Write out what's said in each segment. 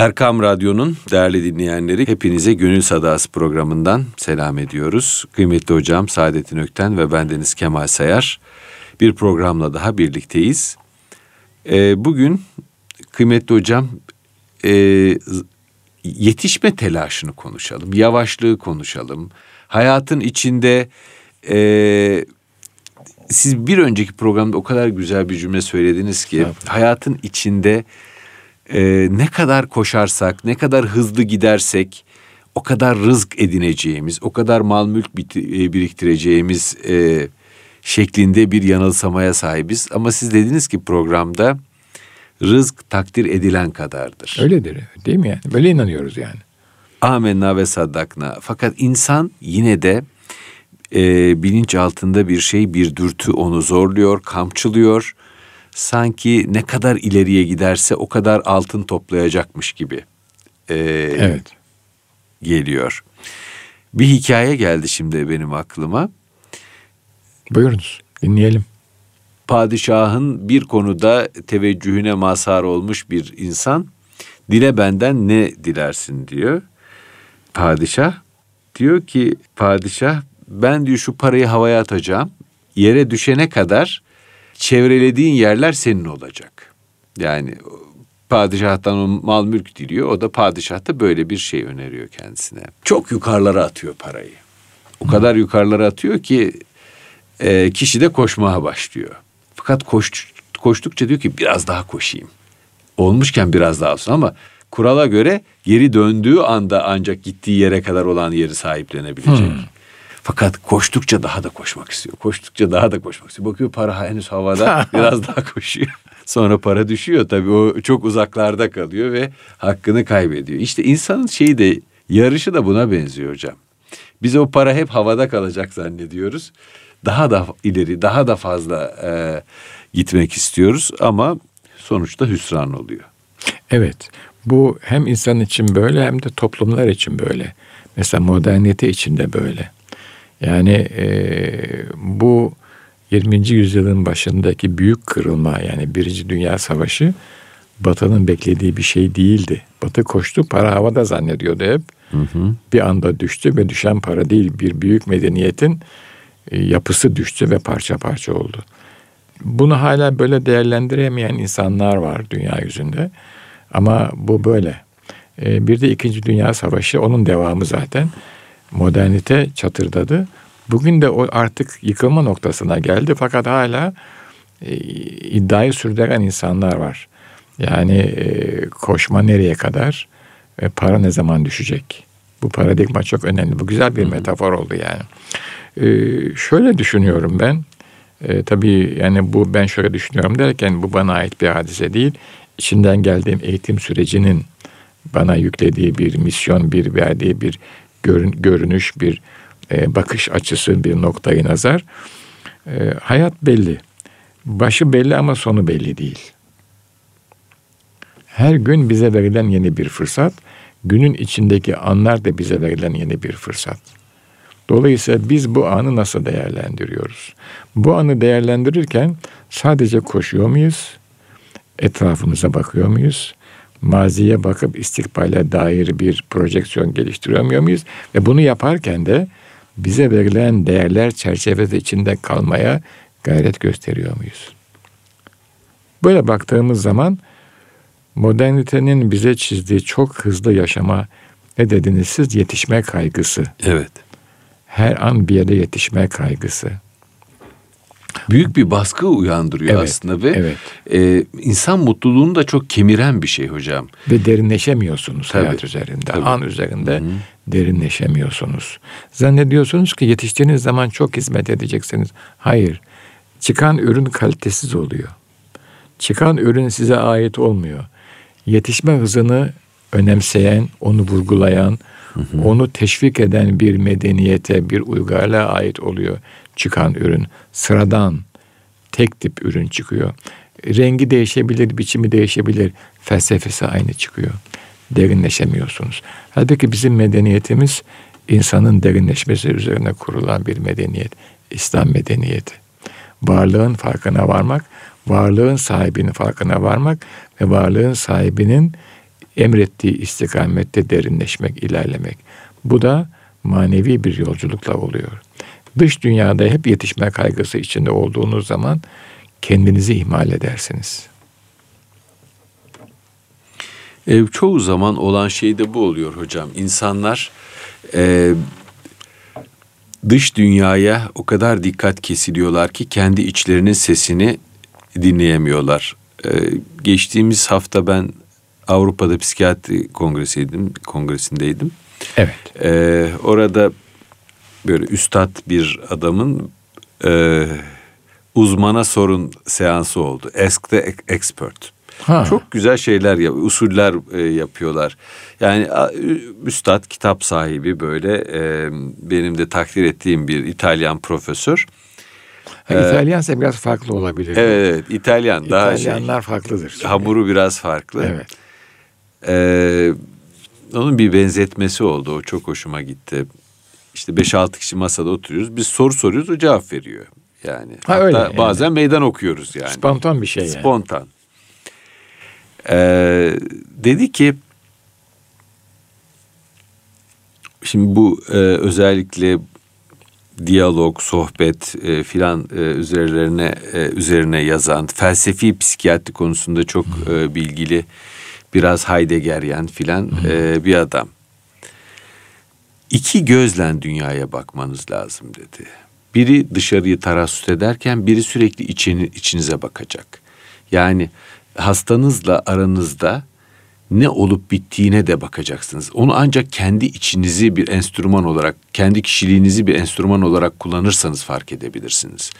Erkam Radyo'nun değerli dinleyenleri hepinize Gönül Sadası programından selam ediyoruz. Kıymetli hocam Saadettin Ökten ve bendeniz Kemal Sayar bir programla daha birlikteyiz. Ee, bugün kıymetli hocam e, yetişme telaşını konuşalım, yavaşlığı konuşalım. Hayatın içinde e, siz bir önceki programda o kadar güzel bir cümle söylediniz ki hayatın içinde e, ne kadar koşarsak, ne kadar hızlı gidersek o kadar rızk edineceğimiz, o kadar mal mülk e, biriktireceğimiz e, şeklinde bir yanılsamaya sahibiz. Ama siz dediniz ki programda rızk takdir edilen kadardır. Öyledir değil mi yani? Böyle inanıyoruz yani. Amenna ve saddakna. Fakat insan yine de e, bilinç altında bir şey, bir dürtü onu zorluyor, kamçılıyor sanki ne kadar ileriye giderse o kadar altın toplayacakmış gibi e, evet. geliyor. Bir hikaye geldi şimdi benim aklıma. Buyurunuz dinleyelim. Padişahın bir konuda teveccühüne mazhar olmuş bir insan dile benden ne dilersin diyor. Padişah diyor ki padişah ben diyor şu parayı havaya atacağım. Yere düşene kadar çevrelediğin yerler senin olacak. Yani padişahtan o mal mülk diliyor. O da padişah da böyle bir şey öneriyor kendisine. Çok yukarılara atıyor parayı. O kadar yukarılara atıyor ki e, kişi de koşmaya başlıyor. Fakat koş, koştukça diyor ki biraz daha koşayım. Olmuşken biraz daha olsun ama kurala göre geri döndüğü anda ancak gittiği yere kadar olan yeri sahiplenebilecek. Hmm. Fakat koştukça daha da koşmak istiyor. Koştukça daha da koşmak istiyor. Bakıyor para henüz havada biraz daha koşuyor. Sonra para düşüyor tabii o çok uzaklarda kalıyor ve hakkını kaybediyor. İşte insanın şeyi de yarışı da buna benziyor hocam. Biz o para hep havada kalacak zannediyoruz. Daha da ileri, daha da fazla e, gitmek istiyoruz ama sonuçta hüsran oluyor. Evet. Bu hem insan için böyle hem de toplumlar için böyle. Mesela modernite için de böyle. Yani e, bu 20. yüzyılın başındaki büyük kırılma yani Birinci Dünya Savaşı Batı'nın beklediği bir şey değildi. Batı koştu para havada zannediyordu hep. Hı hı. Bir anda düştü ve düşen para değil bir büyük medeniyetin e, yapısı düştü ve parça parça oldu. Bunu hala böyle değerlendiremeyen insanlar var dünya yüzünde. Ama bu böyle. E, bir de İkinci Dünya Savaşı onun devamı zaten modernite çatırdadı. Bugün de o artık yıkılma noktasına geldi fakat hala e, iddiayı sürdüren insanlar var. Yani e, koşma nereye kadar ve para ne zaman düşecek? Bu paradigma çok önemli. Bu güzel bir metafor oldu yani. E, şöyle düşünüyorum ben. E, tabii yani bu ben şöyle düşünüyorum derken bu bana ait bir hadise değil. İçinden geldiğim eğitim sürecinin bana yüklediği bir misyon, bir verdiği bir görün, görünüş, bir e, bakış açısı, bir noktayı nazar. E, hayat belli. Başı belli ama sonu belli değil. Her gün bize verilen yeni bir fırsat, günün içindeki anlar da bize verilen yeni bir fırsat. Dolayısıyla biz bu anı nasıl değerlendiriyoruz? Bu anı değerlendirirken sadece koşuyor muyuz? Etrafımıza bakıyor muyuz? Maziye bakıp istikbale dair bir projeksiyon geliştiriyor muyuz? Ve bunu yaparken de bize verilen değerler çerçevesi içinde kalmaya gayret gösteriyor muyuz? Böyle baktığımız zaman modernitenin bize çizdiği çok hızlı yaşama ne dediniz siz yetişme kaygısı. Evet. Her an bir yere yetişme kaygısı büyük bir baskı uyandırıyor evet, aslında ve evet. E, insan mutluluğunu da çok kemiren bir şey hocam. Ve derinleşemiyorsunuz tabii, hayat üzerinde, tabii. an üzerinde Hı-hı. derinleşemiyorsunuz. Zannediyorsunuz ki yetiştiğiniz zaman çok hizmet edeceksiniz. Hayır. Çıkan ürün kalitesiz oluyor. Çıkan ürün size ait olmuyor. Yetişme hızını önemseyen, onu vurgulayan, hı hı. onu teşvik eden bir medeniyete, bir uygarlığa ait oluyor çıkan ürün sıradan tek tip ürün çıkıyor. Rengi değişebilir, biçimi değişebilir, felsefesi aynı çıkıyor. Derinleşemiyorsunuz. Halbuki bizim medeniyetimiz insanın derinleşmesi üzerine kurulan bir medeniyet. İslam medeniyeti. Varlığın farkına varmak, varlığın sahibinin farkına varmak ve varlığın sahibinin emrettiği istikamette derinleşmek, ilerlemek. Bu da manevi bir yolculukla oluyor. Dış dünyada hep yetişme kaygısı içinde olduğunuz zaman kendinizi ihmal edersiniz. E, çoğu zaman olan şey de bu oluyor hocam. İnsanlar e, dış dünyaya o kadar dikkat kesiliyorlar ki kendi içlerinin sesini dinleyemiyorlar. E, geçtiğimiz hafta ben Avrupa'da psikiyatri kongresiydim, kongresindeydim. Evet. E, orada böyle üstad bir adamın e, uzmana sorun seansı oldu. Ask the expert. Ha. Çok güzel şeyler, usuller e, yapıyorlar. Yani üstad, kitap sahibi böyle e, benim de takdir ettiğim bir İtalyan profesör. Ha, ee, İtalyansa biraz farklı olabilir. Evet, evet İtalyan daha şey. İtalyanlar şey, farklıdır. Çünkü. Hamuru biraz farklı. Evet. Ee, onun bir benzetmesi oldu. O çok hoşuma gitti. İşte 5-6 kişi masada oturuyoruz. Biz soru soruyoruz, o cevap veriyor. Yani ha, hatta öyle, yani. bazen meydan okuyoruz yani. Spontan bir şey yani. Spontan. Ee, dedi ki şimdi bu e, özellikle diyalog, sohbet e, filan e, üzerlerine e, üzerine yazan felsefi psikiyatri konusunda çok e, bilgili biraz Heideggeryen filan e, bir adam. İki gözle dünyaya bakmanız lazım dedi. Biri dışarıyı tarassut ederken biri sürekli içini, içinize bakacak. Yani hastanızla aranızda ne olup bittiğine de bakacaksınız. Onu ancak kendi içinizi bir enstrüman olarak, kendi kişiliğinizi bir enstrüman olarak kullanırsanız fark edebilirsiniz.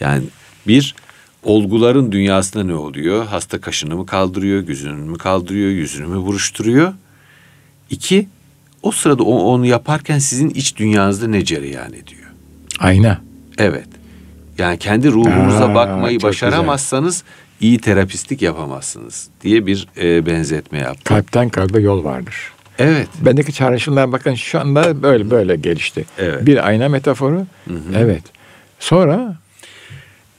Yani bir olguların dünyasında ne oluyor? Hasta kaşını mı kaldırıyor, gözünü mü kaldırıyor, yüzünü mü buruşturuyor? İki, o sırada onu yaparken sizin iç dünyanızda ne cereyan ediyor? Ayna. Evet. Yani kendi ruhunuza Aa, bakmayı başaramazsanız güzel iyi terapistlik yapamazsınız diye bir e, benzetme yaptım. Kalpten kalbe yol vardır. Evet. Bendeki çağrışımlar bakın şu anda böyle böyle gelişti. Evet. Bir ayna metaforu. Hı hı. Evet. Sonra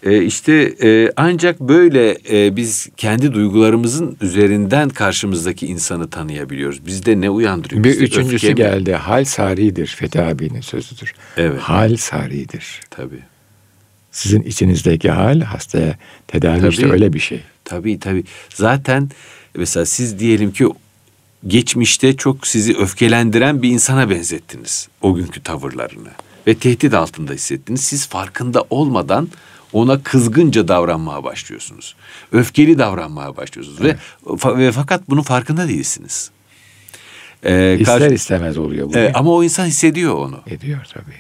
e, işte e, ancak böyle e, biz kendi duygularımızın üzerinden karşımızdaki insanı tanıyabiliyoruz. Bizde ne uyandırıyor? Bir üçüncüsü geldi. Hal saridir. Fethi abinin sözüdür. Evet. Hal saridir. Tabii. Sizin içinizdeki hal hastaya tedavi tabii, işte öyle bir şey. Tabii tabii. Zaten mesela siz diyelim ki geçmişte çok sizi öfkelendiren bir insana benzettiniz o günkü tavırlarını ve tehdit altında hissettiniz. Siz farkında olmadan ona kızgınca davranmaya başlıyorsunuz. Öfkeli davranmaya başlıyorsunuz evet. ve, ve fakat bunun farkında değilsiniz. Ee, İster karşı, istemez oluyor bu. E, ama o insan hissediyor onu. Ediyor tabii.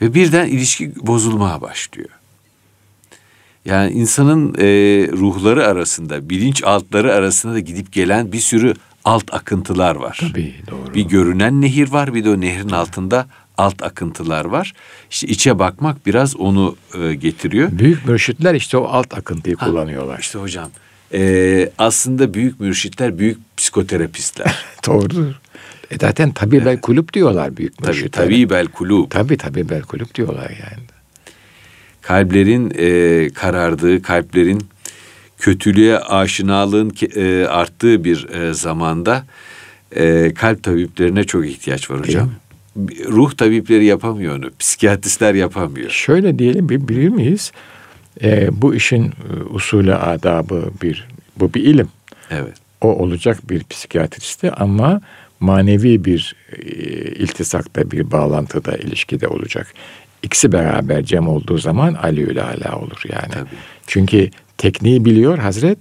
Ve birden ilişki bozulmaya başlıyor. Yani insanın e, ruhları arasında, bilinç altları arasında da gidip gelen bir sürü alt akıntılar var. Tabii doğru. Bir görünen nehir var, bir de o nehrin altında alt akıntılar var. İşte içe bakmak biraz onu e, getiriyor. Büyük mürşitler işte o alt akıntıyı ha, kullanıyorlar. İşte hocam e, aslında büyük mürşitler büyük psikoterapistler. Doğrudur. E zaten tabi bel kulüp diyorlar büyük mürşitler. Tabi tabi bel kulüp. Tabi tabi bel kulüp diyorlar yani. Kalplerin e, karardığı, kalplerin kötülüğe aşinalığın e, arttığı bir e, zamanda e, kalp tabiplerine çok ihtiyaç var hocam. Ruh tabipleri yapamıyor onu. Psikiyatristler yapamıyor. Şöyle diyelim bilir miyiz? E, bu işin e, usulü adabı bir bu bir ilim. Evet. O olacak bir psikiyatristi ama manevi bir e, iltisakta, bir bağlantıda, ilişkide olacak. İkisi beraber cem olduğu zaman Ali ala olur yani. Tabii. Çünkü tekniği biliyor Hazret,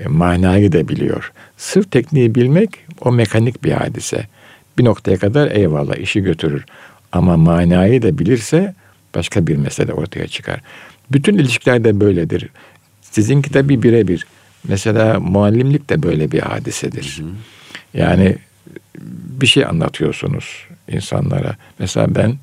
e, manayı da biliyor. Sırf tekniği bilmek o mekanik bir hadise. Bir noktaya kadar eyvallah işi götürür. Ama manayı da bilirse başka bir mesele ortaya çıkar. Bütün ilişkiler de böyledir. Sizinki de bir birebir. Mesela muallimlik de böyle bir hadisedir. Hı hı. Yani bir şey anlatıyorsunuz insanlara. Mesela ben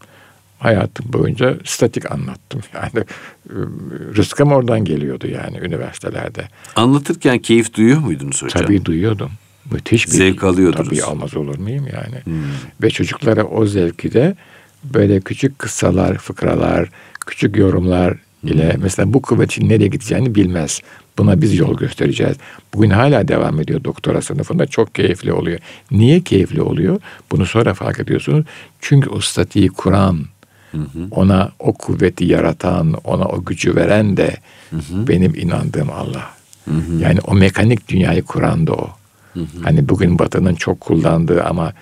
hayatım boyunca statik anlattım. Yani ıı, rızkım oradan geliyordu yani üniversitelerde. Anlatırken keyif duyuyor muydunuz hocam? Tabii duyuyordum. Müthiş bir zevk alıyordunuz. Tabii almaz olur muyum yani? Hmm. Ve çocuklara o zevki de böyle küçük kıssalar, fıkralar, küçük yorumlar ile hmm. mesela bu kuvvetin nereye gideceğini bilmez. Buna biz yol göstereceğiz. Bugün hala devam ediyor doktora sınıfında. Çok keyifli oluyor. Niye keyifli oluyor? Bunu sonra fark ediyorsunuz. Çünkü o statiği kuran, ona o kuvveti yaratan, ona o gücü veren de benim inandığım Allah. Yani o mekanik dünyayı kuran da o. Hani bugün Batı'nın çok kullandığı ama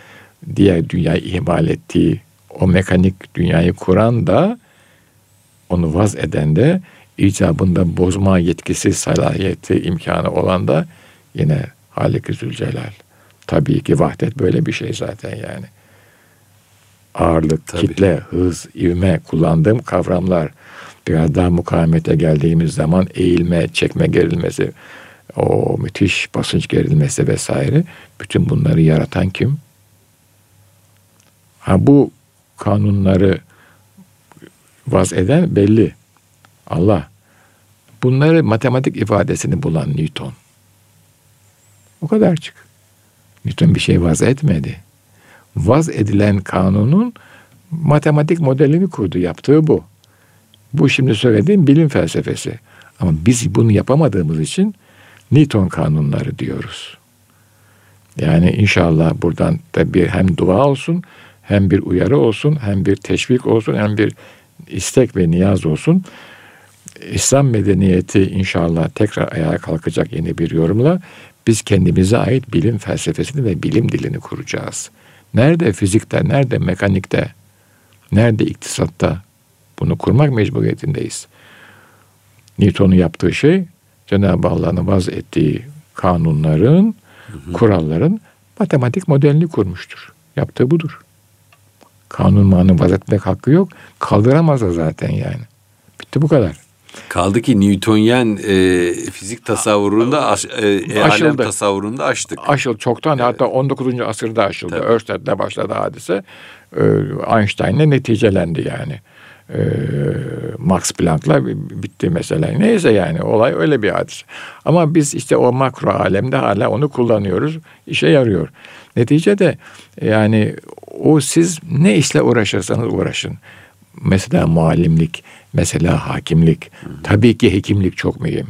diğer dünyayı ihmal ettiği o mekanik dünyayı kuran da onu vaz eden de icabında bozma yetkisi, salahiyeti, imkanı olan da yine Halik-i Zülcelal. Tabii ki vahdet böyle bir şey zaten yani. Ağırlık, Tabii. kitle, hız, ivme kullandığım kavramlar. Biraz daha mukavemete geldiğimiz zaman eğilme, çekme gerilmesi, o müthiş basınç gerilmesi vesaire. Bütün bunları yaratan kim? Ha bu kanunları vaz eden belli. Allah. Bunları matematik ifadesini bulan Newton. O kadarcık. Newton bir şey vaz etmedi. Vaz edilen kanunun matematik modelini kurdu. Yaptığı bu. Bu şimdi söylediğim bilim felsefesi. Ama biz bunu yapamadığımız için Newton kanunları diyoruz. Yani inşallah buradan da bir hem dua olsun, hem bir uyarı olsun, hem bir teşvik olsun, hem bir istek ve niyaz olsun. İslam medeniyeti inşallah tekrar ayağa kalkacak yeni bir yorumla biz kendimize ait bilim felsefesini ve bilim dilini kuracağız. Nerede fizikte, nerede mekanikte, nerede iktisatta bunu kurmak mecburiyetindeyiz. Newton'un yaptığı şey Cenab-ı Allah'ın vaz ettiği kanunların, kuralların matematik modelini kurmuştur. Yaptığı budur. Kanun manı vaz etmek hakkı yok. Kaldıramaz da zaten yani. Bitti bu kadar. Kaldı ki Newtonyen e, fizik tasavvurunda aş, e, e, alem Aşıldı. tasavvurunda açtık. Aşıl çoktan hatta 19. asırda aşıldı. Tabii. Örsted'le başladı hadise. Ee, Einstein'le neticelendi yani. Ee, Max Planck'la bitti mesela. Neyse yani olay öyle bir hadise. Ama biz işte o makro alemde hala onu kullanıyoruz. İşe yarıyor. Neticede yani o siz ne işle uğraşırsanız uğraşın. Mesela muallimlik, mesela hakimlik. Tabii ki hekimlik çok mühim.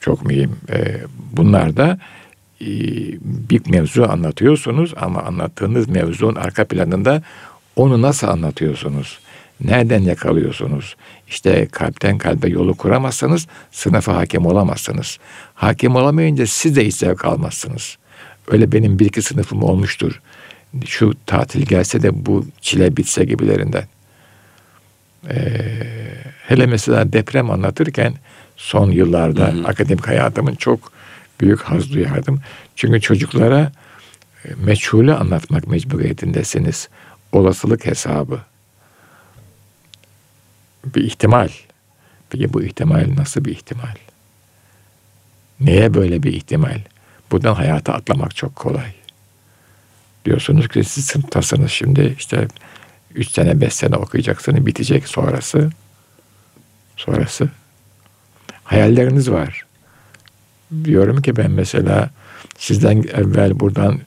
Çok mühim. Ee, bunlar da e, bir mevzu anlatıyorsunuz ama anlattığınız mevzunun arka planında onu nasıl anlatıyorsunuz? Nereden yakalıyorsunuz? İşte kalpten kalbe yolu kuramazsanız sınıfa hakim olamazsınız. Hakim olamayınca siz de hiç zevk almazsınız. Öyle benim bir iki sınıfım olmuştur. Şu tatil gelse de bu çile bitse gibilerinden. Ee, hele mesela deprem anlatırken son yıllarda akademik hayatımın çok büyük haz duyardım. Çünkü çocuklara e, meçhulü anlatmak mecburiyetindesiniz. Olasılık hesabı. Bir ihtimal. Peki bu ihtimal nasıl bir ihtimal? Neye böyle bir ihtimal? Buradan hayata atlamak çok kolay. Diyorsunuz ki siz sınıftasınız şimdi işte üç sene beş sene okuyacaksınız bitecek sonrası. Sonrası. Hayalleriniz var. Diyorum ki ben mesela sizden evvel buradan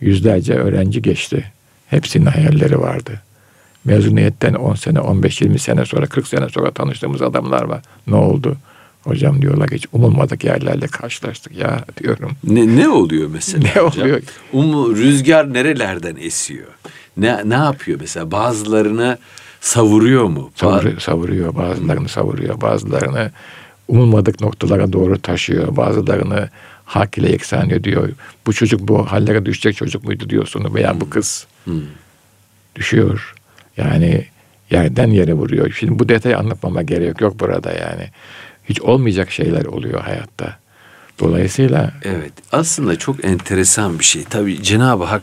yüzlerce öğrenci geçti. Hepsinin hayalleri vardı. Mezuniyetten 10 sene, 15-20 sene sonra, 40 sene sonra tanıştığımız adamlar var. Ne oldu? Hocam diyorlar ki hiç umulmadık yerlerle karşılaştık ya diyorum. Ne, ne oluyor mesela? Ne hocam? oluyor? Um, rüzgar nerelerden esiyor? Ne, ne yapıyor mesela? Bazılarına savuruyor mu? Savur, savuruyor, bazılarını savuruyor, bazılarını umulmadık noktalara doğru taşıyor, bazılarını hak ile yeksan ediyor. Bu çocuk bu hallere düşecek çocuk muydu diyorsun veya bu kız düşüyor. Yani yerden yere vuruyor. Şimdi bu detayı anlatmama gerek yok burada yani. Hiç olmayacak şeyler oluyor hayatta. Dolayısıyla Evet. Aslında çok enteresan bir şey. Tabii Cenab-ı Hak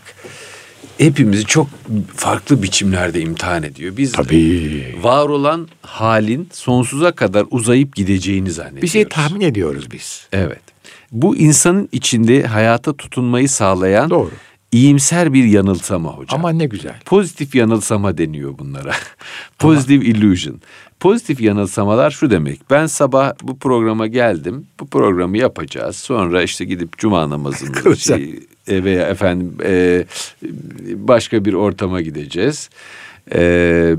hepimizi çok farklı biçimlerde imtihan ediyor. Biz tabii var olan halin sonsuza kadar uzayıp gideceğini zannediyoruz. bir şey tahmin ediyoruz biz. Evet. Bu insanın içinde hayata tutunmayı sağlayan Doğru. iyimser bir yanılsama hocam. Ama ne güzel. Pozitif yanılsama deniyor bunlara. Positive illusion. Pozitif yanılsamalar şu demek. Ben sabah bu programa geldim. Bu programı yapacağız. Sonra işte gidip cuma namazını şey, e, veya efendim e, başka bir ortama gideceğiz. E,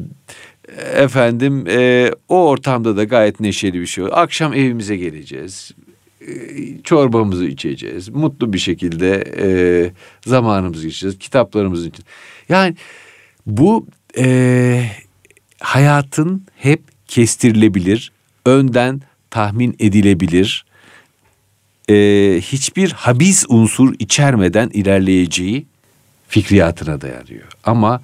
efendim e, o ortamda da gayet neşeli bir şey. Akşam evimize geleceğiz. E, çorbamızı içeceğiz. Mutlu bir şekilde e, zamanımızı geçireceğiz. Kitaplarımızı için. Yani bu e, hayatın hep kestirilebilir, önden tahmin edilebilir, e, hiçbir habis unsur içermeden ilerleyeceği fikriyatına dayanıyor. Ama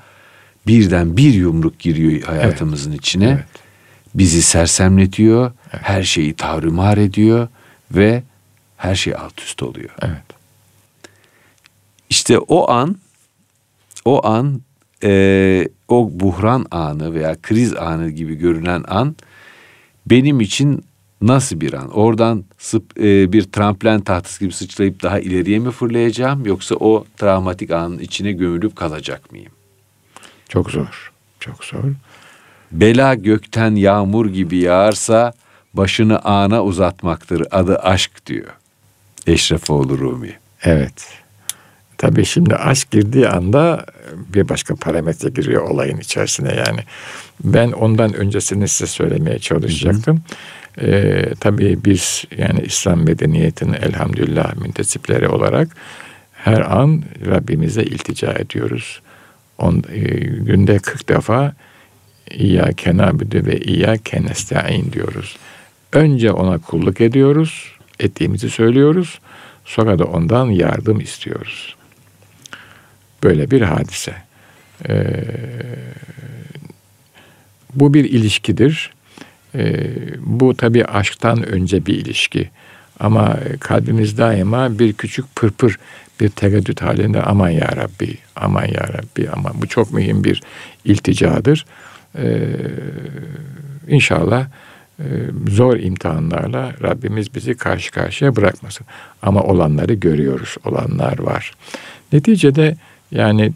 birden bir yumruk giriyor hayatımızın evet. içine. Evet. Bizi sersemletiyor, evet. her şeyi tavrımar ediyor ve her şey alt üst oluyor. Evet. İşte o an, o an, e, o buhran anı veya kriz anı gibi görünen an benim için nasıl bir an? Oradan sıp, e, bir tramplen tahtası gibi sıçrayıp daha ileriye mi fırlayacağım yoksa o travmatik anın içine gömülüp kalacak mıyım? Çok zor. Çok zor. Bela gökten yağmur gibi yağarsa başını ana uzatmaktır. Adı aşk diyor. Eşrefoğlu Rumi. Evet. Tabii şimdi aşk girdiği anda bir başka parametre giriyor olayın içerisine yani. Ben ondan öncesini size söylemeye çalışacaktım. Hı hı. Ee, tabii biz yani İslam medeniyetinin elhamdülillah müntesipleri olarak her an Rabbimize iltica ediyoruz. On, e, günde 40 defa İyyâke nâbüdü ve İyyâke nesta'in diyoruz. Önce ona kulluk ediyoruz, ettiğimizi söylüyoruz. Sonra da ondan yardım istiyoruz. Böyle bir hadise. Ee, bu bir ilişkidir. Ee, bu tabi aşktan önce bir ilişki. Ama kalbimiz daima bir küçük pırpır, bir tereddüt halinde aman ya Rabbi, aman ya Rabbi, aman. Bu çok mühim bir ilticadır. Ee, inşallah e, zor imtihanlarla Rabbimiz bizi karşı karşıya bırakmasın. Ama olanları görüyoruz, olanlar var. Neticede yani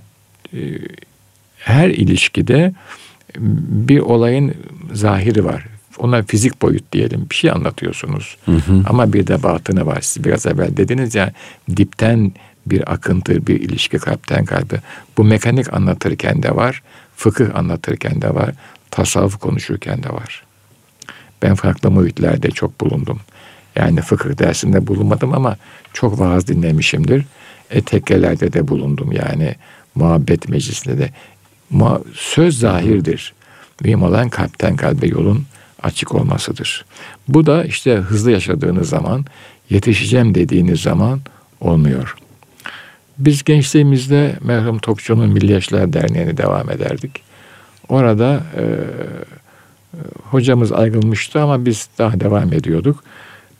her ilişkide bir olayın zahiri var. Ona fizik boyut diyelim. Bir şey anlatıyorsunuz. Hı hı. Ama bir de batını var. Siz biraz evvel dediniz ya dipten bir akıntı, bir ilişki kalpten kalbe. Bu mekanik anlatırken de var. Fıkıh anlatırken de var. Tasavvuf konuşurken de var. Ben farklı muhitlerde çok bulundum. Yani fıkıh dersinde bulunmadım ama çok vaaz dinlemişimdir. E, tekkelerde de bulundum yani. Muhabbet meclisinde de. Söz zahirdir. Mühim olan kalpten kalbe yolun açık olmasıdır. Bu da işte hızlı yaşadığınız zaman, yetişeceğim dediğiniz zaman olmuyor. Biz gençliğimizde merhum Topçu'nun Milli Yaşlar Derneği'ne devam ederdik. Orada e, hocamız ayrılmıştı ama biz daha devam ediyorduk.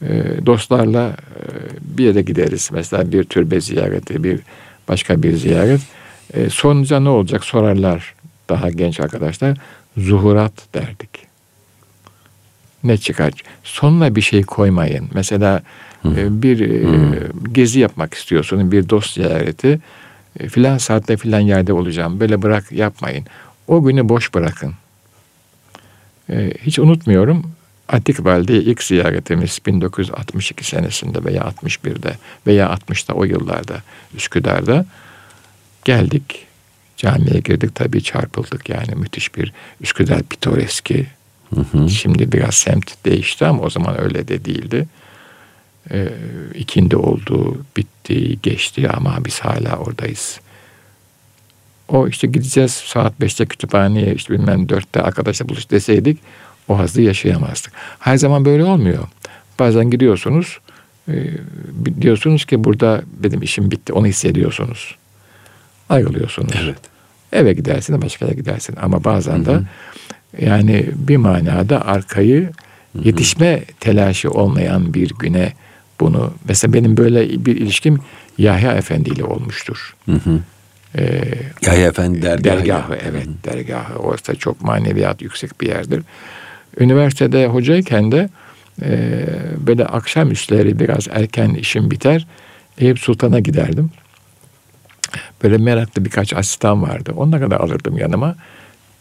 E, dostlarla e, bir yere gideriz. Mesela bir türbe ziyareti, bir başka bir ziyaret. E, sonuca ne olacak sorarlar daha genç arkadaşlar. Zuhurat derdik. Ne çıkar? Sonuna bir şey koymayın. Mesela e, bir e, gezi yapmak istiyorsun, bir dost ziyareti. Filan saatte filan yerde olacağım. Böyle bırak yapmayın. O günü boş bırakın. E, hiç unutmuyorum. Atikval'de ilk ziyaretimiz 1962 senesinde veya 61'de veya 60'da o yıllarda Üsküdar'da geldik. Camiye girdik tabii çarpıldık yani müthiş bir Üsküdar pitoreski. Hı hı. Şimdi biraz semt değişti ama o zaman öyle de değildi. Ee, ikindi oldu, bitti, geçti ama biz hala oradayız. O işte gideceğiz saat beşte kütüphaneye işte bilmem dörtte arkadaşla buluş deseydik o hazzı yaşayamazdık. Her zaman böyle olmuyor. Bazen gidiyorsunuz e, diyorsunuz ki burada benim işim bitti onu hissediyorsunuz. Ayrılıyorsunuz. Evet. Eve gidersin başka yere gidersin ama bazen de yani bir manada arkayı yetişme telaşı olmayan bir güne bunu mesela benim böyle bir ilişkim Yahya Efendi ile olmuştur. Hı hı. Ee, Yahya Efendi dergahı. Dergahı evet hı. dergahı. Orası çok maneviyat yüksek bir yerdir. Üniversitede hocayken de e, böyle akşam üstleri biraz erken işim biter. Eyüp Sultan'a giderdim. Böyle meraklı birkaç asistan vardı. Onlara da alırdım yanıma.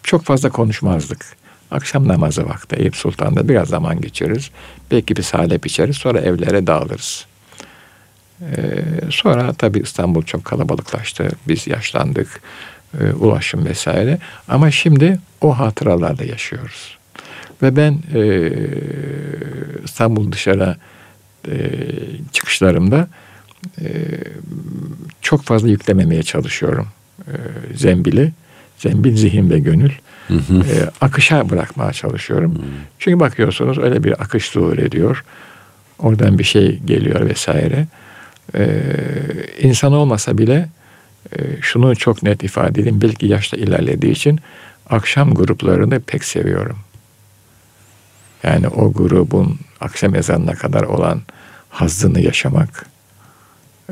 Çok fazla konuşmazdık. Akşam namazı vakti Eyüp Sultan'da biraz zaman geçiririz. Belki bir salep içeriz sonra evlere dağılırız. Ee, sonra tabii İstanbul çok kalabalıklaştı. Biz yaşlandık. e, ulaşım vesaire. Ama şimdi o hatıralarla yaşıyoruz. Ve ben e, İstanbul dışarı e, çıkışlarımda e, çok fazla yüklememeye çalışıyorum e, zembili. Zembil zihin ve gönül. Hı hı. E, akışa bırakmaya çalışıyorum. Hı. Çünkü bakıyorsunuz öyle bir akış zuhur ediyor. Oradan bir şey geliyor vesaire. E, insan olmasa bile e, şunu çok net ifade edeyim. Belki yaşta ilerlediği için akşam gruplarını pek seviyorum. Yani o grubun akşam ezanına kadar olan hazzını yaşamak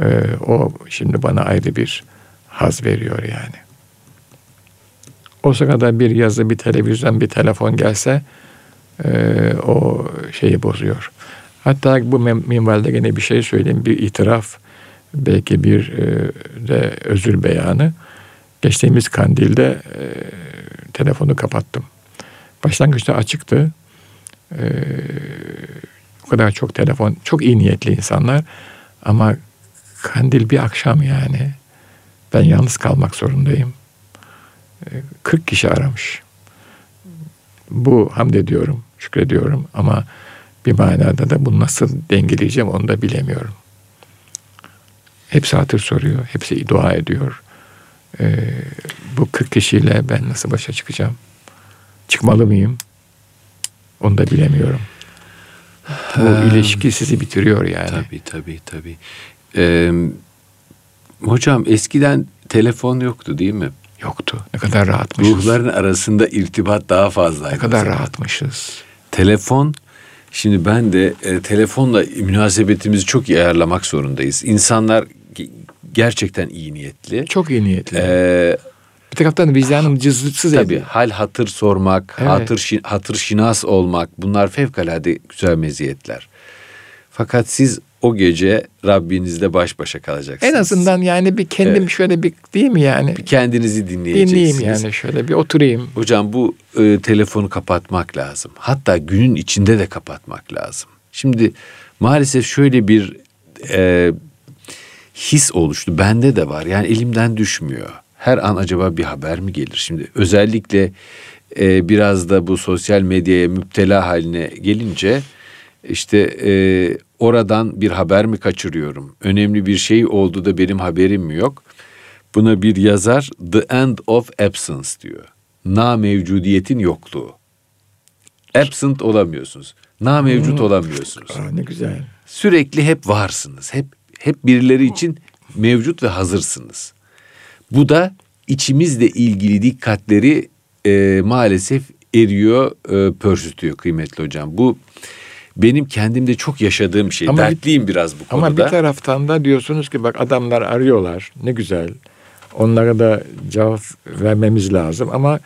e, o şimdi bana ayrı bir haz veriyor yani. O sırada bir yazı, bir televizyon, bir telefon gelse e, o şeyi bozuyor. Hatta bu minvalde gene bir şey söyleyeyim. Bir itiraf, belki bir e, de özür beyanı. Geçtiğimiz kandilde e, telefonu kapattım. Başlangıçta açıktı. E, o kadar çok telefon, çok iyi niyetli insanlar. Ama kandil bir akşam yani. Ben yalnız kalmak zorundayım. 40 kişi aramış. Bu hamd ediyorum, şükrediyorum ama bir manada da bunu nasıl dengeleyeceğim onu da bilemiyorum. Hepsi hatır soruyor, hepsi dua ediyor. Ee, bu 40 kişiyle ben nasıl başa çıkacağım? Çıkmalı mıyım? Onu da bilemiyorum. Bu hmm. ilişki sizi bitiriyor yani. Tabii tabii tabii. Ee, hocam eskiden telefon yoktu değil mi? Yoktu. Ne kadar rahatmışız. Ruhların arasında irtibat daha fazlaydı. Ne kadar rahatmışız. Telefon Şimdi ben de e, telefonla münasebetimizi çok iyi ayarlamak zorundayız. İnsanlar gerçekten iyi niyetli. Çok iyi niyetli. Ee, bir taraftan vicdanım cızlıksız Tabii ediyor. hal hatır sormak, evet. hatır, hatır şinas olmak bunlar fevkalade güzel meziyetler. Fakat siz o gece Rabbinizle baş başa kalacaksınız. En azından yani bir kendim evet. şöyle bir değil mi yani? Bir kendinizi dinleyeceksiniz. Dinleyeyim yani şöyle bir oturayım. Hocam bu e, telefonu kapatmak lazım. Hatta günün içinde de kapatmak lazım. Şimdi maalesef şöyle bir e, his oluştu. Bende de var. Yani elimden düşmüyor. Her an acaba bir haber mi gelir? Şimdi özellikle e, biraz da bu sosyal medyaya müptela haline gelince işte e, oradan bir haber mi kaçırıyorum? Önemli bir şey oldu da benim haberim mi yok? Buna bir yazar The End of Absence diyor. Na mevcudiyetin yokluğu. Absent olamıyorsunuz. Na mevcut hmm. olamıyorsunuz. Aa, ne güzel. Sürekli hep varsınız. Hep hep birileri için mevcut ve hazırsınız. Bu da içimizle ilgili dikkatleri e, maalesef eriyor, e, pörsütüyor kıymetli hocam. Bu benim kendimde çok yaşadığım şey. Ama Dertliyim bir, biraz bu konuda. Ama bir taraftan da diyorsunuz ki bak adamlar arıyorlar. Ne güzel. Onlara da cevap vermemiz lazım ama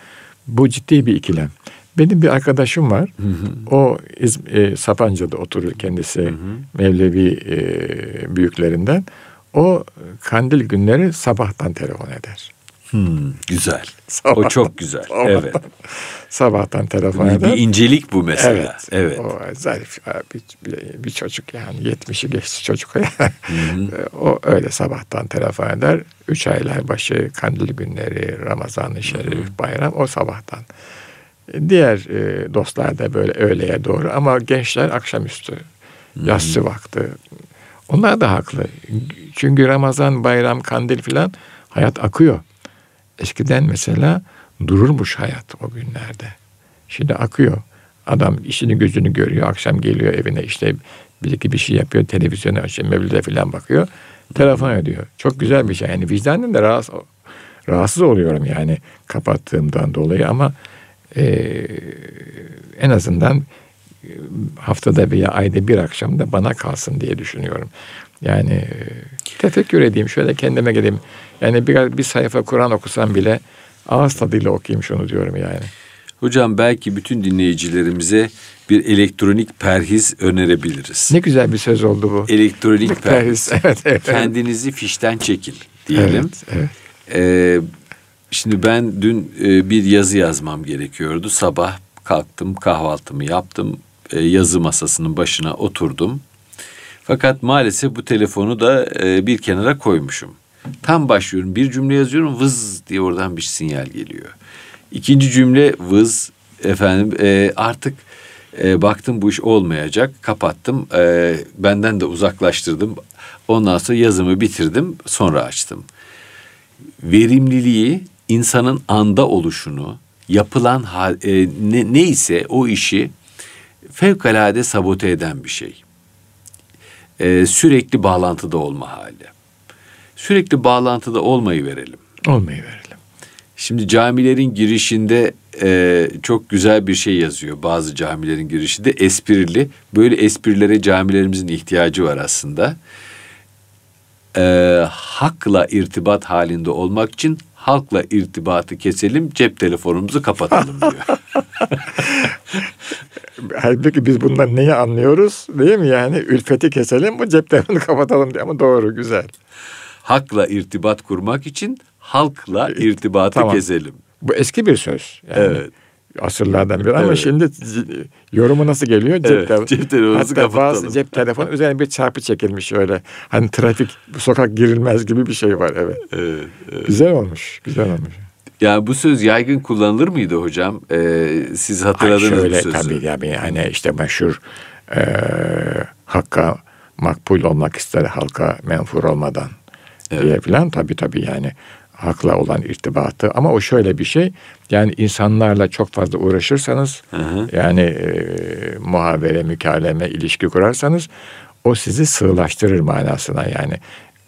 bu ciddi bir ikilem. Benim bir arkadaşım var. Hı hı. O e, Sapanca'da oturur kendisi. Hı hı. Mevlevi e, büyüklerinden. O kandil günleri sabahtan telefon eder. Hmm, güzel. Sabahtan, o çok güzel. Sabahtan, evet. Sabahtan telefon eder. Bir incelik bu mesela. Evet. evet. O zarif bir, bir, bir çocuk yani 70'i geçti çocuk. o öyle sabahtan telefon eder. Üç aylar başı kandil günleri, Ramazan-ı Şerif, Hı-hı. bayram o sabahtan. Diğer e, dostlar da böyle öğleye doğru ama gençler akşamüstü, Hı-hı. yatsı vakti. Onlar da haklı. Çünkü Ramazan, bayram, kandil filan hayat akıyor. Eskiden mesela dururmuş hayat o günlerde. Şimdi akıyor. Adam işini gözünü görüyor. Akşam geliyor evine işte bir iki bir şey yapıyor. Televizyonu açıyor. Mevlide falan bakıyor. Telefon ediyor. Çok güzel bir şey. Yani vicdanen de rahatsız, rahatsız oluyorum yani kapattığımdan dolayı ama e, en azından haftada veya ayda bir akşam da bana kalsın diye düşünüyorum. Yani e, tefekkür edeyim, şöyle kendime geleyim. Yani bir, bir sayfa Kur'an okusam bile ağız tadıyla okuyayım şunu diyorum yani. Hocam belki bütün dinleyicilerimize bir elektronik perhiz önerebiliriz. Ne güzel bir söz oldu bu. Elektronik perhiz. perhiz. Evet, evet. Kendinizi fişten çekin diyelim. Evet, evet. Ee, şimdi ben dün e, bir yazı yazmam gerekiyordu. Sabah kalktım, kahvaltımı yaptım. E, yazı masasının başına oturdum. Fakat maalesef bu telefonu da e, bir kenara koymuşum. Tam başlıyorum bir cümle yazıyorum vız diye oradan bir sinyal geliyor. İkinci cümle vız efendim e, artık e, baktım bu iş olmayacak kapattım e, benden de uzaklaştırdım. Ondan sonra yazımı bitirdim sonra açtım. Verimliliği insanın anda oluşunu yapılan e, ne, neyse o işi fevkalade sabote eden bir şey. E, sürekli bağlantıda olma hali. Sürekli bağlantıda olmayı verelim. Olmayı verelim. Şimdi camilerin girişinde e, çok güzel bir şey yazıyor. Bazı camilerin girişinde esprili. Böyle esprilere camilerimizin ihtiyacı var aslında. E, hakla irtibat halinde olmak için halkla irtibatı keselim, cep telefonumuzu kapatalım diyor. Halbuki biz bundan neyi anlıyoruz değil mi? Yani ülfeti keselim, bu cep telefonu kapatalım diye ama doğru, güzel. Hakla irtibat kurmak için halkla irtibatı tamam. keselim. Bu eski bir söz. Yani evet. Asırlardan biri ama evet. şimdi yorumu nasıl geliyor? Cep, evet, telefonu. cep telefonunuzu Hatta bazı cep telefonu üzerine bir çarpı çekilmiş öyle. Hani trafik, sokak girilmez gibi bir şey var evet. evet, evet. Güzel olmuş, güzel olmuş. Ya bu söz yaygın kullanılır mıydı hocam? Ee, siz hatırladınız Ay şöyle, bu sözü. Tabii yani hani işte meşhur e, hakka makbul olmak ister halka menfur olmadan evet. diye filan tabii tabii yani hakla olan irtibatı ama o şöyle bir şey yani insanlarla çok fazla uğraşırsanız hı hı. yani e, muhabere, mükaleme, ilişki kurarsanız o sizi sığlaştırır manasına yani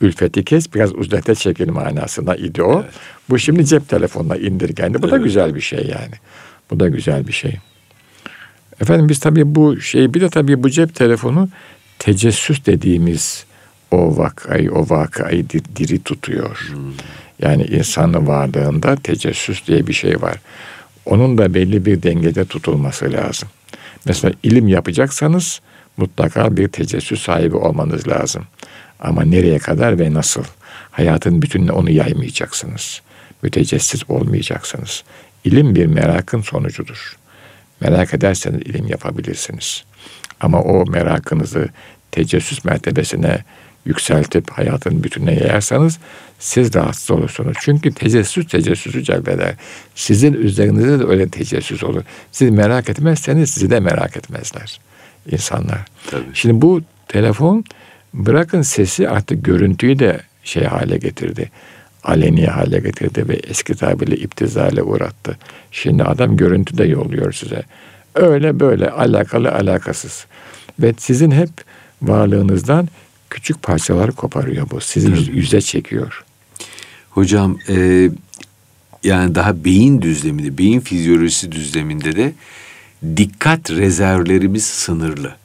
ülfeti kes biraz uzlete çekil manasına idi o. Evet. Bu şimdi cep telefonuna indirgendi. Bu evet. da güzel bir şey yani. Bu da güzel bir şey. Efendim biz tabii bu şey bir de tabii bu cep telefonu tecessüs dediğimiz o vakayı, o vakayı diri tutuyor. Hmm. Yani insanın varlığında tecessüs diye bir şey var. Onun da belli bir dengede tutulması lazım. Mesela ilim yapacaksanız mutlaka bir tecessüs sahibi olmanız lazım. Ama nereye kadar ve nasıl? Hayatın bütününe onu yaymayacaksınız. Mütecessis olmayacaksınız. İlim bir merakın sonucudur. Merak ederseniz ilim yapabilirsiniz. Ama o merakınızı tecessüs mertebesine yükseltip hayatın bütününe yayarsanız siz rahatsız olursunuz. Çünkü tecessüs tecessüsü celbeder. Sizin üzerinizde de öyle tecessüs olur. Siz merak etmezseniz sizi de merak etmezler insanlar. Tabii. Şimdi bu telefon bırakın sesi artık görüntüyü de şey hale getirdi. Aleni hale getirdi ve eski tabirle iptizale uğrattı. Şimdi adam görüntü de yolluyor size. Öyle böyle alakalı alakasız. Ve sizin hep varlığınızdan küçük parçalar koparıyor bu. Sizi yüz, yüze çekiyor. Hocam e, yani daha beyin düzleminde, beyin fizyolojisi düzleminde de dikkat rezervlerimiz sınırlı.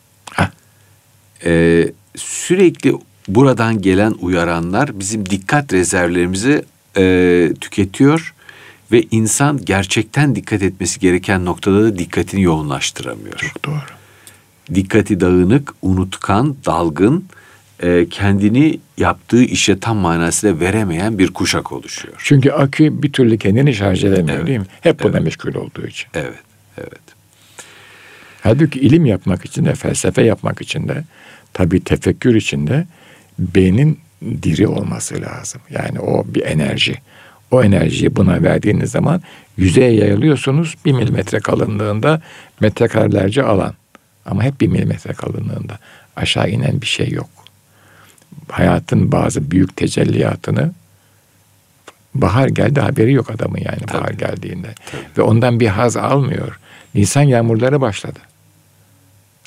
E, sürekli buradan gelen uyaranlar bizim dikkat rezervlerimizi e, tüketiyor ve insan gerçekten dikkat etmesi gereken noktada da dikkatini yoğunlaştıramıyor. Çok doğru. Dikkati dağınık, unutkan, dalgın e, kendini yaptığı işe tam manasıyla veremeyen bir kuşak oluşuyor. Çünkü akü bir türlü kendini şarj edemiyor evet. değil mi? Hep buna evet. meşgul olduğu için. Evet, evet. Halbuki ilim yapmak için de, felsefe yapmak için de, tabii tefekkür için de beynin diri olması lazım. Yani o bir enerji. O enerjiyi buna verdiğiniz zaman yüzeye yayılıyorsunuz bir milimetre kalınlığında metrekarelerce alan. Ama hep bir milimetre kalınlığında. Aşağı inen bir şey yok hayatın bazı büyük tecelliyatını bahar geldi haberi yok adamın yani Tabii. bahar geldiğinde. Tabii. Ve ondan bir haz almıyor. Nisan yağmurları başladı.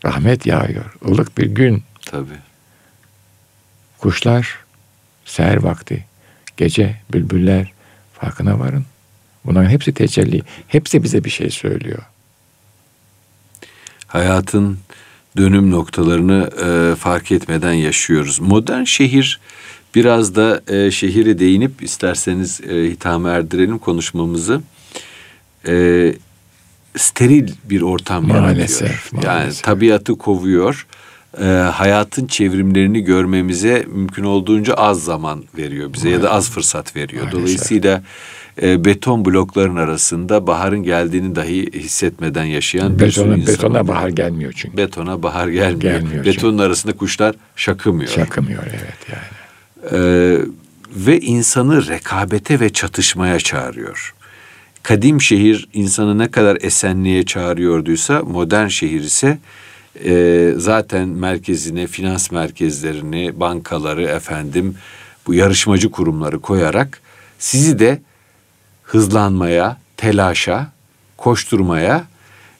Rahmet yağıyor. ılık bir gün. Tabii. Kuşlar seher vakti, gece bülbüller farkına varın. Bunların hepsi tecelli. Hepsi bize bir şey söylüyor. Hayatın dönüm noktalarını e, fark etmeden yaşıyoruz. Modern şehir biraz da e, şehire değinip isterseniz e, hitame erdirelim konuşmamızı. E, steril bir ortam maalesef, yaratıyor. Maalesef. Yani tabiatı kovuyor. E, hayatın çevrimlerini görmemize mümkün olduğunca az zaman veriyor bize maalesef. ya da az fırsat veriyor. Maalesef. Dolayısıyla e, beton blokların arasında baharın geldiğini dahi hissetmeden yaşayan bir betona, sürü insan. Betona bahar gelmiyor çünkü. Betona bahar gelmiyor. gelmiyor Betonun çünkü. arasında kuşlar şakımıyor. Şakımıyor evet yani. Ee, ve insanı rekabete ve çatışmaya çağırıyor. Kadim şehir insanı ne kadar esenliğe çağırıyorduysa modern şehir ise e, zaten merkezine finans merkezlerini, bankaları efendim bu yarışmacı kurumları koyarak sizi de hızlanmaya, telaşa, koşturmaya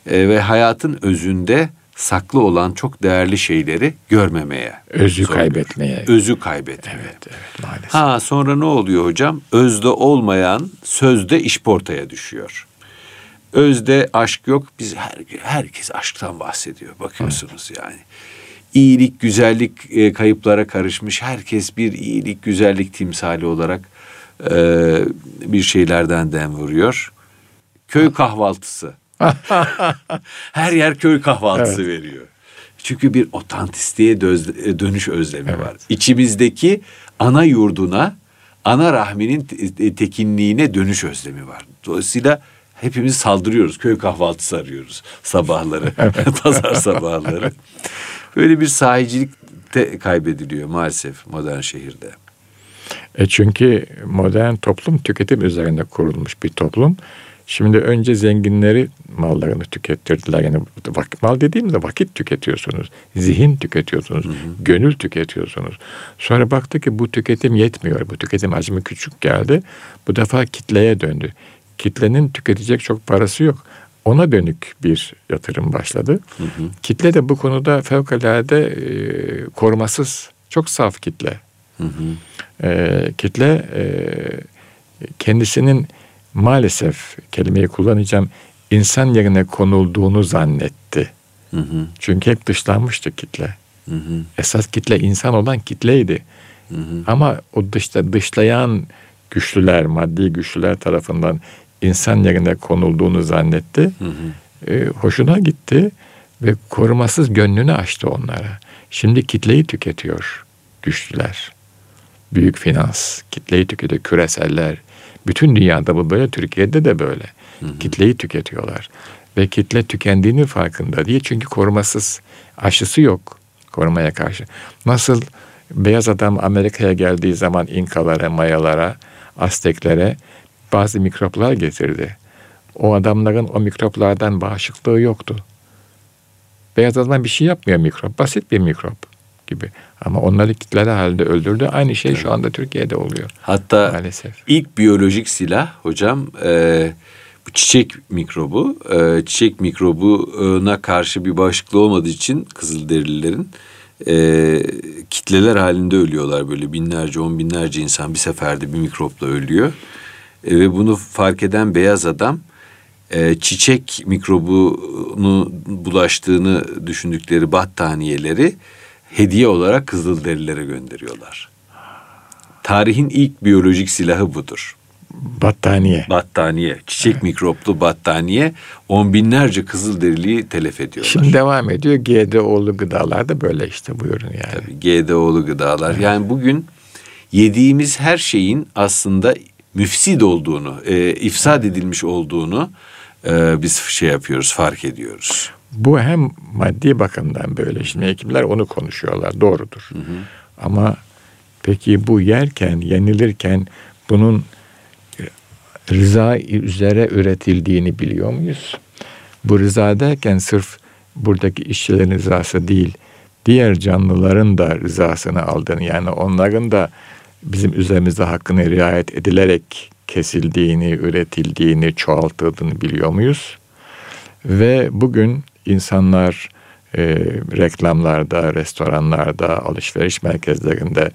e, ve hayatın özünde saklı olan çok değerli şeyleri görmemeye. Özü zorluyor. kaybetmeye. Özü kaybetmeye. Evet, evet maalesef. Ha sonra ne oluyor hocam? Özde olmayan sözde işportaya düşüyor. Özde aşk yok. Biz her, herkes aşktan bahsediyor. Bakıyorsunuz yani. İyilik, güzellik e, kayıplara karışmış. Herkes bir iyilik, güzellik timsali olarak e, bir şeylerden dem vuruyor. Köy kahvaltısı. Her yer köy kahvaltısı veriyor. Çünkü bir otantistiğe e, dönüş özlemi var. İçimizdeki ana yurduna, ana rahminin te- tekinliğine dönüş özlemi var. Dolayısıyla hepimiz saldırıyoruz. Köy kahvaltısı arıyoruz sabahları. Pazar sabahları. Böyle bir sahicilik de kaybediliyor maalesef modern şehirde. E çünkü modern toplum tüketim üzerine kurulmuş bir toplum. Şimdi önce zenginleri mallarını tükettirdiler. Yani vak- mal dediğimde vakit tüketiyorsunuz, zihin tüketiyorsunuz, gönül tüketiyorsunuz. Sonra baktı ki bu tüketim yetmiyor. Bu tüketim hacmi küçük geldi. Bu defa kitleye döndü. Kitlenin tüketecek çok parası yok. Ona dönük bir yatırım başladı. Kitle de bu konuda fevkalade e, korumasız, çok saf kitle. E, kitle e, kendisinin maalesef kelimeyi kullanacağım insan yerine konulduğunu zannetti. Hı hı, Çünkü hep dışlanmıştı kitle. hı hı, Esas kitle insan olan kitleydi. hı hı. Ama o dışta dışlayan güçlüler, maddi güçlüler tarafından insan yerine konulduğunu zannetti. Hı hı. E, hoşuna gitti ve korumasız gönlünü açtı onlara. Şimdi kitleyi tüketiyor güçlüler. Büyük finans, kitleyi tüketiyor, küreseller. Bütün dünyada bu böyle, Türkiye'de de böyle. Kitleyi tüketiyorlar. Ve kitle tükendiğinin farkında değil. Çünkü korumasız aşısı yok korumaya karşı. Nasıl beyaz adam Amerika'ya geldiği zaman İnkalara, Mayalara, Azteklere bazı mikroplar getirdi. O adamların o mikroplardan bağışıklığı yoktu. Beyaz adam bir şey yapmıyor mikrop. Basit bir mikrop gibi. Ama onları kitleli halde öldürdü. Aynı şey şu anda Türkiye'de oluyor. Hatta Maalesef. ilk biyolojik silah hocam e, bu çiçek mikrobu. E, çiçek mikrobuna karşı bir bağışıklığı olmadığı için Kızılderililerin e, kitleler halinde ölüyorlar. Böyle binlerce, on binlerce insan bir seferde bir mikropla ölüyor. E, ve bunu fark eden beyaz adam e, çiçek mikrobunu bulaştığını düşündükleri battaniyeleri hediye olarak Kızılderililere gönderiyorlar. Tarihin ilk biyolojik silahı budur. Battaniye. Battaniye, çiçek mikroplu battaniye on binlerce Kızılderiliyi telef ediyorlar. Şimdi devam ediyor. GDO'lu gıdalar da böyle işte buyurun yani. GDO'lu gıdalar. Yani bugün yediğimiz her şeyin aslında müfsid olduğunu, e, ifsad edilmiş olduğunu e, biz şey yapıyoruz, fark ediyoruz. Bu hem maddi bakımdan böyle. Şimdi hekimler onu konuşuyorlar. Doğrudur. Ama peki bu yerken, yenilirken bunun e, rıza üzere üretildiğini biliyor muyuz? Bu rıza derken sırf buradaki işçilerin rızası değil, diğer canlıların da rızasını aldığını yani onların da bizim üzerimizde hakkını riayet edilerek kesildiğini, üretildiğini, çoğaltıldığını biliyor muyuz? Ve bugün insanlar e, reklamlarda, restoranlarda, alışveriş merkezlerinde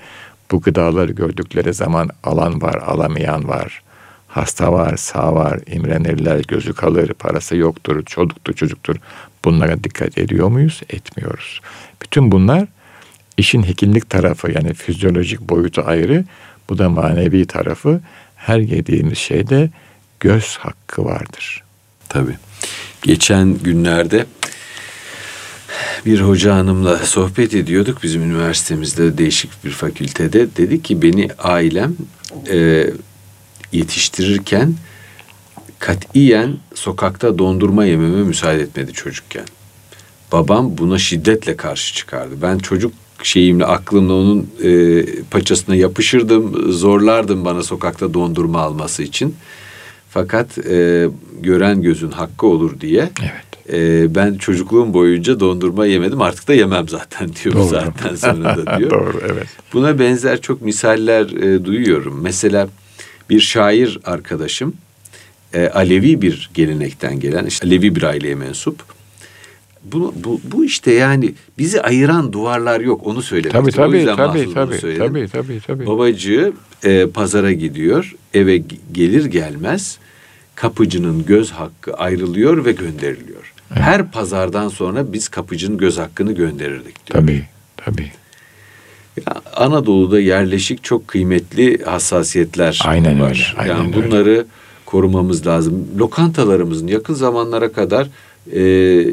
bu gıdaları gördükleri zaman alan var, alamayan var. Hasta var, sağ var, imrenirler, gözü kalır, parası yoktur, çocuktur, çocuktur. Bunlara dikkat ediyor muyuz? Etmiyoruz. Bütün bunlar işin hekimlik tarafı yani fizyolojik boyutu ayrı. Bu da manevi tarafı. Her yediğimiz şeyde göz hakkı vardır. Tabii. Geçen günlerde bir hoca hanımla sohbet ediyorduk bizim üniversitemizde değişik bir fakültede. Dedi ki beni ailem e, yetiştirirken katiyen sokakta dondurma yememe müsaade etmedi çocukken. Babam buna şiddetle karşı çıkardı. Ben çocuk şeyimle aklımla onun e, paçasına yapışırdım, zorlardım bana sokakta dondurma alması için. Fakat e, gören gözün hakkı olur diye Evet. E, ben çocukluğum boyunca dondurma yemedim artık da yemem zaten diyor Doğru. zaten sonra da diyor. Doğru evet. Buna benzer çok misaller e, duyuyorum. Mesela bir şair arkadaşım e, Alevi bir gelenekten gelen, işte Alevi bir aileye mensup. Bu, bu, bu işte yani bizi ayıran duvarlar yok onu söylemek Tabii istiyorum. O tabii yüzden tabii tabii, söyledim. tabii tabii tabii. Babacığı e, pazara gidiyor. Eve gelir gelmez kapıcının göz hakkı ayrılıyor ve gönderiliyor. Her pazardan sonra biz kapıcının göz hakkını gönderirdik diyor. Tabii tabii. Ya, Anadolu'da yerleşik çok kıymetli hassasiyetler Aynen var. öyle, aynen yani öyle. bunları korumamız lazım. Lokantalarımızın yakın zamanlara kadar e,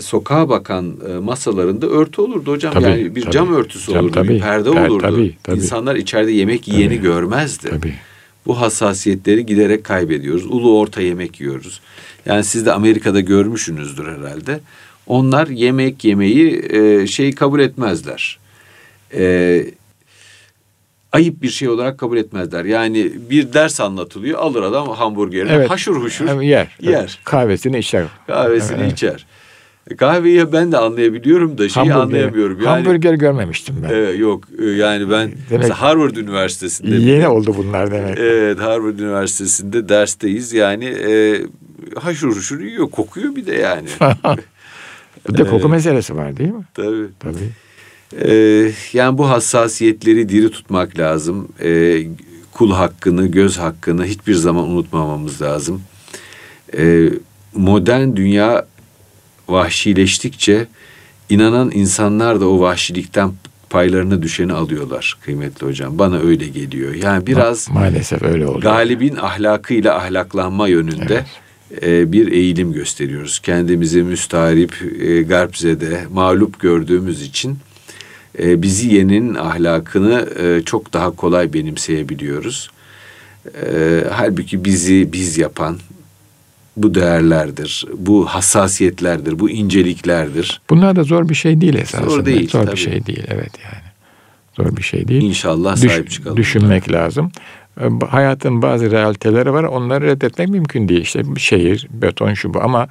sokağa bakan e, masalarında örtü olurdu hocam. Tabii, yani bir tabii. cam örtüsü Cam, olurdu, tabii. bir perde Per- olurdu. tabii, tabii. İnsanlar içeride yemek yiyeni Tabii. görmezdi. Tabii. Bu hassasiyetleri giderek kaybediyoruz. Ulu orta yemek yiyoruz. Yani siz de Amerika'da görmüşsünüzdür herhalde. Onlar yemek yemeyi e, şey kabul etmezler. E, ayıp bir şey olarak kabul etmezler. Yani bir ders anlatılıyor. Alır adam hamburgerini Evet. haşur huşur Hem yer. yer. Kahvesini içer. Kahvesini Evet. içer. Kahveyi ben de anlayabiliyorum da şeyi Hamburger- anlayamıyorum. Yani, Hamburger görmemiştim ben. e, yok e, yani ben mesela Harvard Üniversitesi'nde Yeni oldu bunlar demek. Evet Harvard Üniversitesi'nde dersteyiz. Yani e, haşur huşur yiyor. Kokuyor bir de yani. Bir de koku meselesi var değil mi? Tabii. Tabii. E, yani bu hassasiyetleri diri tutmak lazım. E, kul hakkını, göz hakkını hiçbir zaman unutmamamız lazım. E, modern dünya vahşileştikçe inanan insanlar da o vahşilikten paylarına düşeni alıyorlar kıymetli hocam. Bana öyle geliyor. Yani biraz Ma- maalesef öyle oldu. galibin ahlakıyla ahlaklanma yönünde e, bir eğilim gösteriyoruz. Kendimizi müstahrip, e, garpzede, mağlup gördüğümüz için e, bizi yenin ahlakını e, çok daha kolay benimseyebiliyoruz. E, halbuki bizi biz yapan bu değerlerdir, bu hassasiyetlerdir, bu inceliklerdir. Bunlar da zor bir şey değil esasında. Zor değil, Zor tabii. bir şey değil evet yani. Zor bir şey değil. İnşallah Düş- sahip çıkalım. Düşünmek lazım. E, ba- Hayatın bazı realiteleri var. Onları reddetmek mümkün değil. İşte şehir, beton şu bu ama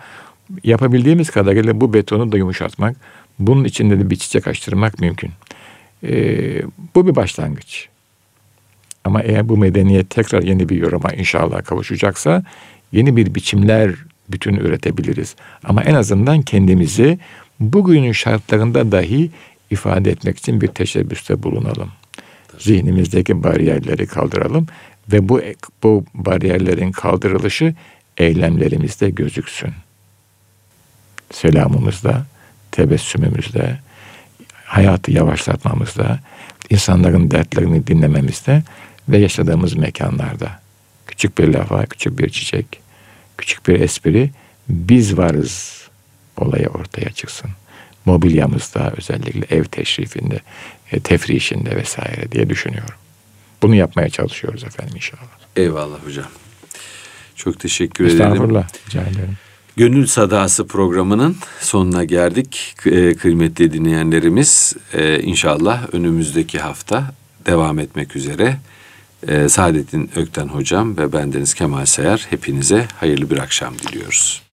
yapabildiğimiz kadarıyla bu betonu da yumuşatmak, bunun içinde de bir çiçek açtırmak mümkün. E, bu bir başlangıç. Ama eğer bu medeniyet tekrar yeni bir yoruma inşallah kavuşacaksa yeni bir biçimler bütün üretebiliriz. Ama en azından kendimizi bugünün şartlarında dahi ifade etmek için bir teşebbüste bulunalım. Zihnimizdeki bariyerleri kaldıralım ve bu bu bariyerlerin kaldırılışı eylemlerimizde gözüksün. Selamımızda, tebessümümüzde, hayatı yavaşlatmamızda, insanların dertlerini dinlememizde ve yaşadığımız mekanlarda. Küçük bir lafa, küçük bir çiçek, küçük bir espri, biz varız olayı ortaya çıksın. Mobilyamızda özellikle ev teşrifinde, e, tefrişinde vesaire diye düşünüyorum. Bunu yapmaya çalışıyoruz efendim inşallah. Eyvallah hocam. Çok teşekkür ederim. Estağfurullah. Rica ederim. Gönül Sadası programının sonuna geldik. E, Kıymetli dinleyenlerimiz e, inşallah önümüzdeki hafta devam etmek üzere. E, Saadettin Ökten hocam ve bendeniz Kemal Sayar hepinize hayırlı bir akşam diliyoruz.